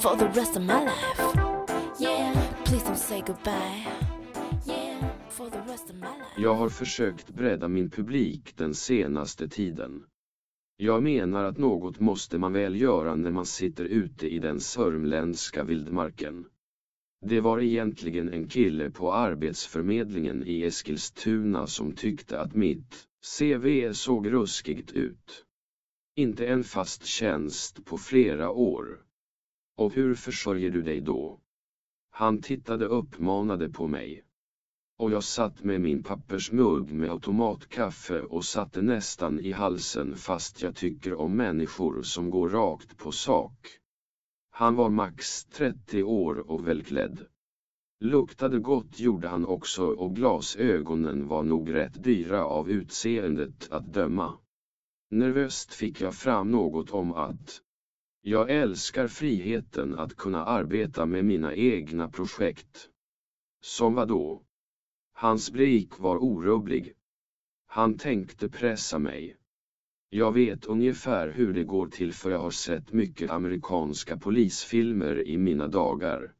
for the rest of my life. Yeah, please don't say goodbye. Yeah, for the rest of my life. Jag har försökt bredda min publik den senaste tiden. Jag menar att något måste man väl göra när man sitter ute i den sörmländska vildmarken. Det var egentligen en kille på arbetsförmedlingen i Eskilstuna som tyckte att mitt CV såg ruskigt ut. Inte en fast tjänst på flera år. Och hur försörjer du dig då? Han tittade uppmanade på mig. Och jag satt med min pappersmugg med automatkaffe och satte nästan i halsen fast jag tycker om människor som går rakt på sak. Han var max 30 år och välklädd. Luktade gott gjorde han också och glasögonen var nog rätt dyra av utseendet att döma. Nervöst fick jag fram något om att jag älskar friheten att kunna arbeta med mina egna projekt. Som vad då? Hans blick var orubblig. Han tänkte pressa mig. Jag vet ungefär hur det går till för jag har sett mycket amerikanska polisfilmer i mina dagar.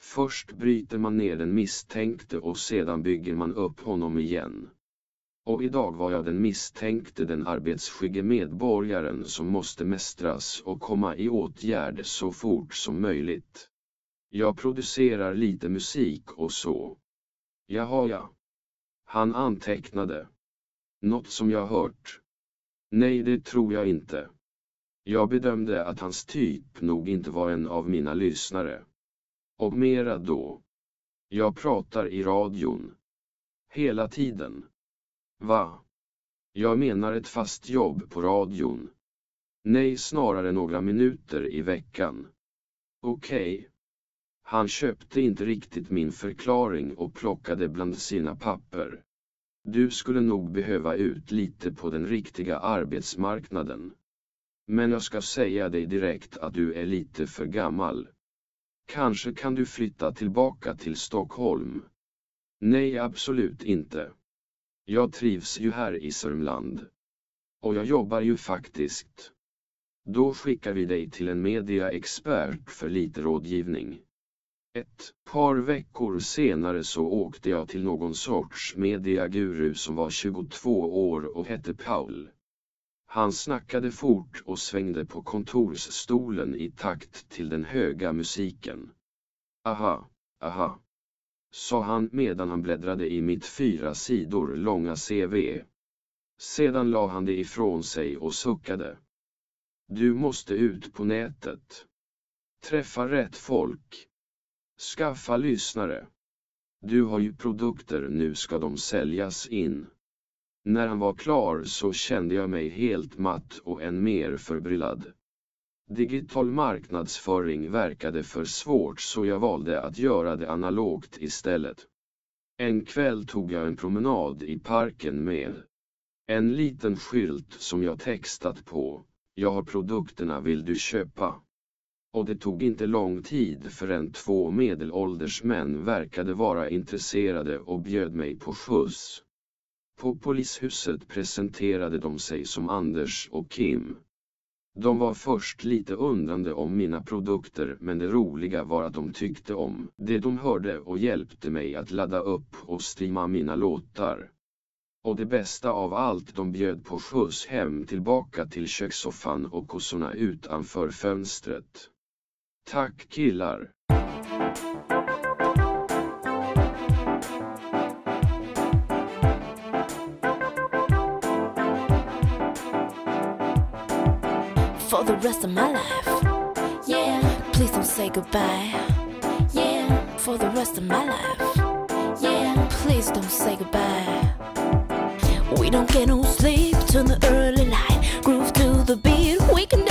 Först bryter man ner den misstänkte och sedan bygger man upp honom igen. Och idag var jag den misstänkte den arbetsskygge medborgaren som måste mästras och komma i åtgärd så fort som möjligt. Jag producerar lite musik och så. Jaha ja. Han antecknade. Något som jag hört. Nej det tror jag inte. Jag bedömde att hans typ nog inte var en av mina lyssnare. Och mera då. Jag pratar i radion. Hela tiden. Va? Jag menar ett fast jobb på radion. Nej, snarare några minuter i veckan. Okej. Okay. Han köpte inte riktigt min förklaring och plockade bland sina papper. Du skulle nog behöva ut lite på den riktiga arbetsmarknaden. Men jag ska säga dig direkt att du är lite för gammal. Kanske kan du flytta tillbaka till Stockholm? Nej, absolut inte. Jag trivs ju här i Sörmland. Och jag jobbar ju faktiskt. Då skickar vi dig till en mediaexpert för lite rådgivning. Ett par veckor senare så åkte jag till någon sorts mediaguru som var 22 år och hette Paul. Han snackade fort och svängde på kontorsstolen i takt till den höga musiken. Aha, aha sa han medan han bläddrade i mitt fyra sidor långa CV. Sedan la han det ifrån sig och suckade. Du måste ut på nätet. Träffa rätt folk. Skaffa lyssnare. Du har ju produkter, nu ska de säljas in. När han var klar så kände jag mig helt matt och än mer förbryllad. Digital marknadsföring verkade för svårt så jag valde att göra det analogt istället. En kväll tog jag en promenad i parken med en liten skylt som jag textat på. Jag har produkterna vill du köpa? Och det tog inte lång tid förrän två medelålders män verkade vara intresserade och bjöd mig på skjuts. På polishuset presenterade de sig som Anders och Kim. De var först lite undrande om mina produkter men det roliga var att de tyckte om det de hörde och hjälpte mig att ladda upp och streama mina låtar. Och det bästa av allt de bjöd på skjuts hem tillbaka till kökssoffan och kossorna utanför fönstret. Tack killar! For the rest of my life. Yeah, please don't say goodbye. Yeah, for the rest of my life. Yeah, please don't say goodbye. We don't get no sleep till the early light. Groove to the beat, we can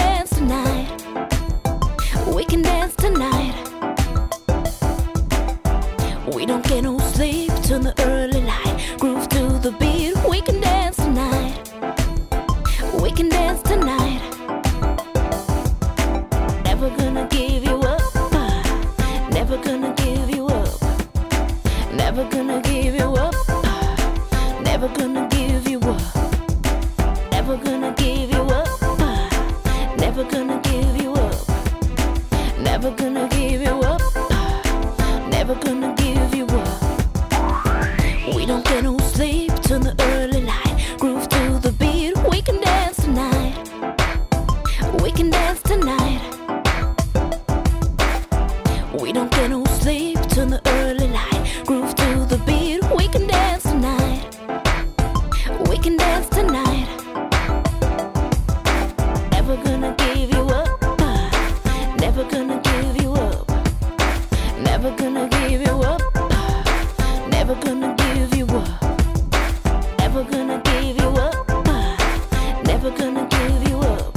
Never gonna give you up.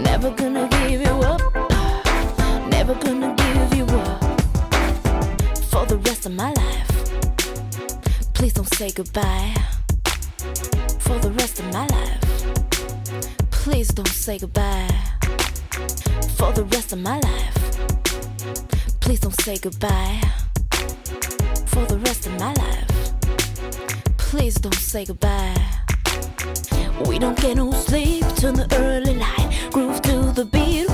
Never gonna give you up. Never gonna give you up. For the rest of my life. Please don't say goodbye. For the rest of my life. Please don't say goodbye. For the rest of my life. Please don't say goodbye. For the rest of my life. Please don't say goodbye. We don't get no sleep till the early light. Groove to the beat.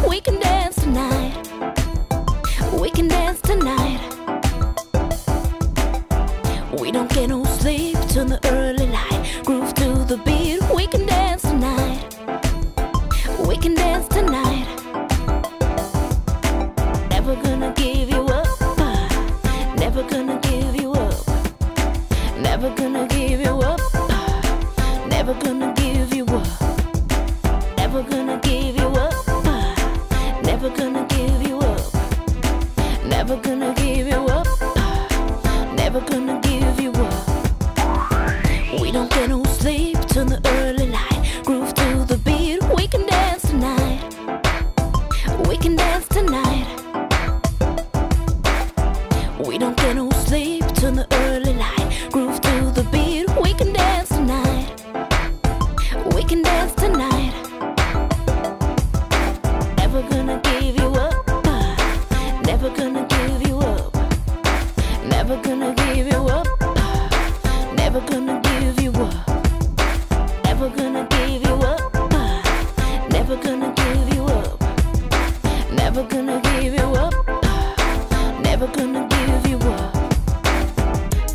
have a good Never gonna give you up. Never gonna give you up. Never gonna give you up.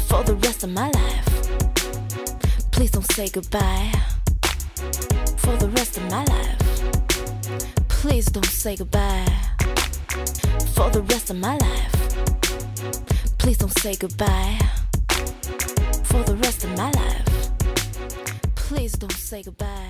For the rest of my life. Please don't say goodbye. For the rest of my life. Please don't say goodbye. For the rest of my life. Please don't say goodbye. For the rest of my life. Please don't say goodbye.